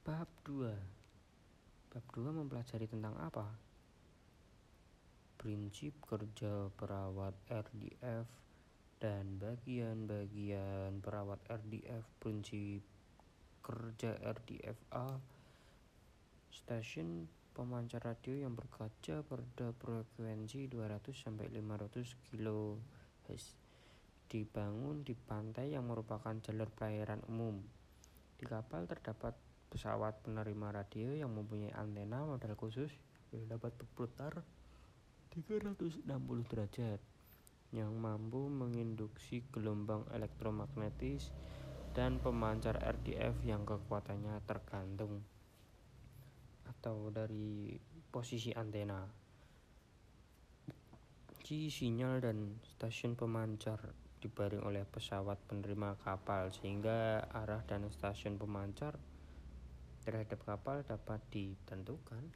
Bab 2 Bab 2 mempelajari tentang apa? Prinsip kerja perawat RDF dan bagian-bagian perawat RDF Prinsip kerja RDFA Stasiun pemancar radio yang berkaca pada frekuensi 200-500 kHz dibangun di pantai yang merupakan jalur pelayaran umum. Di kapal terdapat pesawat penerima radio yang mempunyai antena model khusus yang dapat berputar 360 derajat yang mampu menginduksi gelombang elektromagnetis dan pemancar RDF yang kekuatannya tergantung atau dari posisi antena. Ci sinyal dan stasiun pemancar dibaring oleh pesawat penerima kapal sehingga arah dan stasiun pemancar terhadap kapal dapat ditentukan.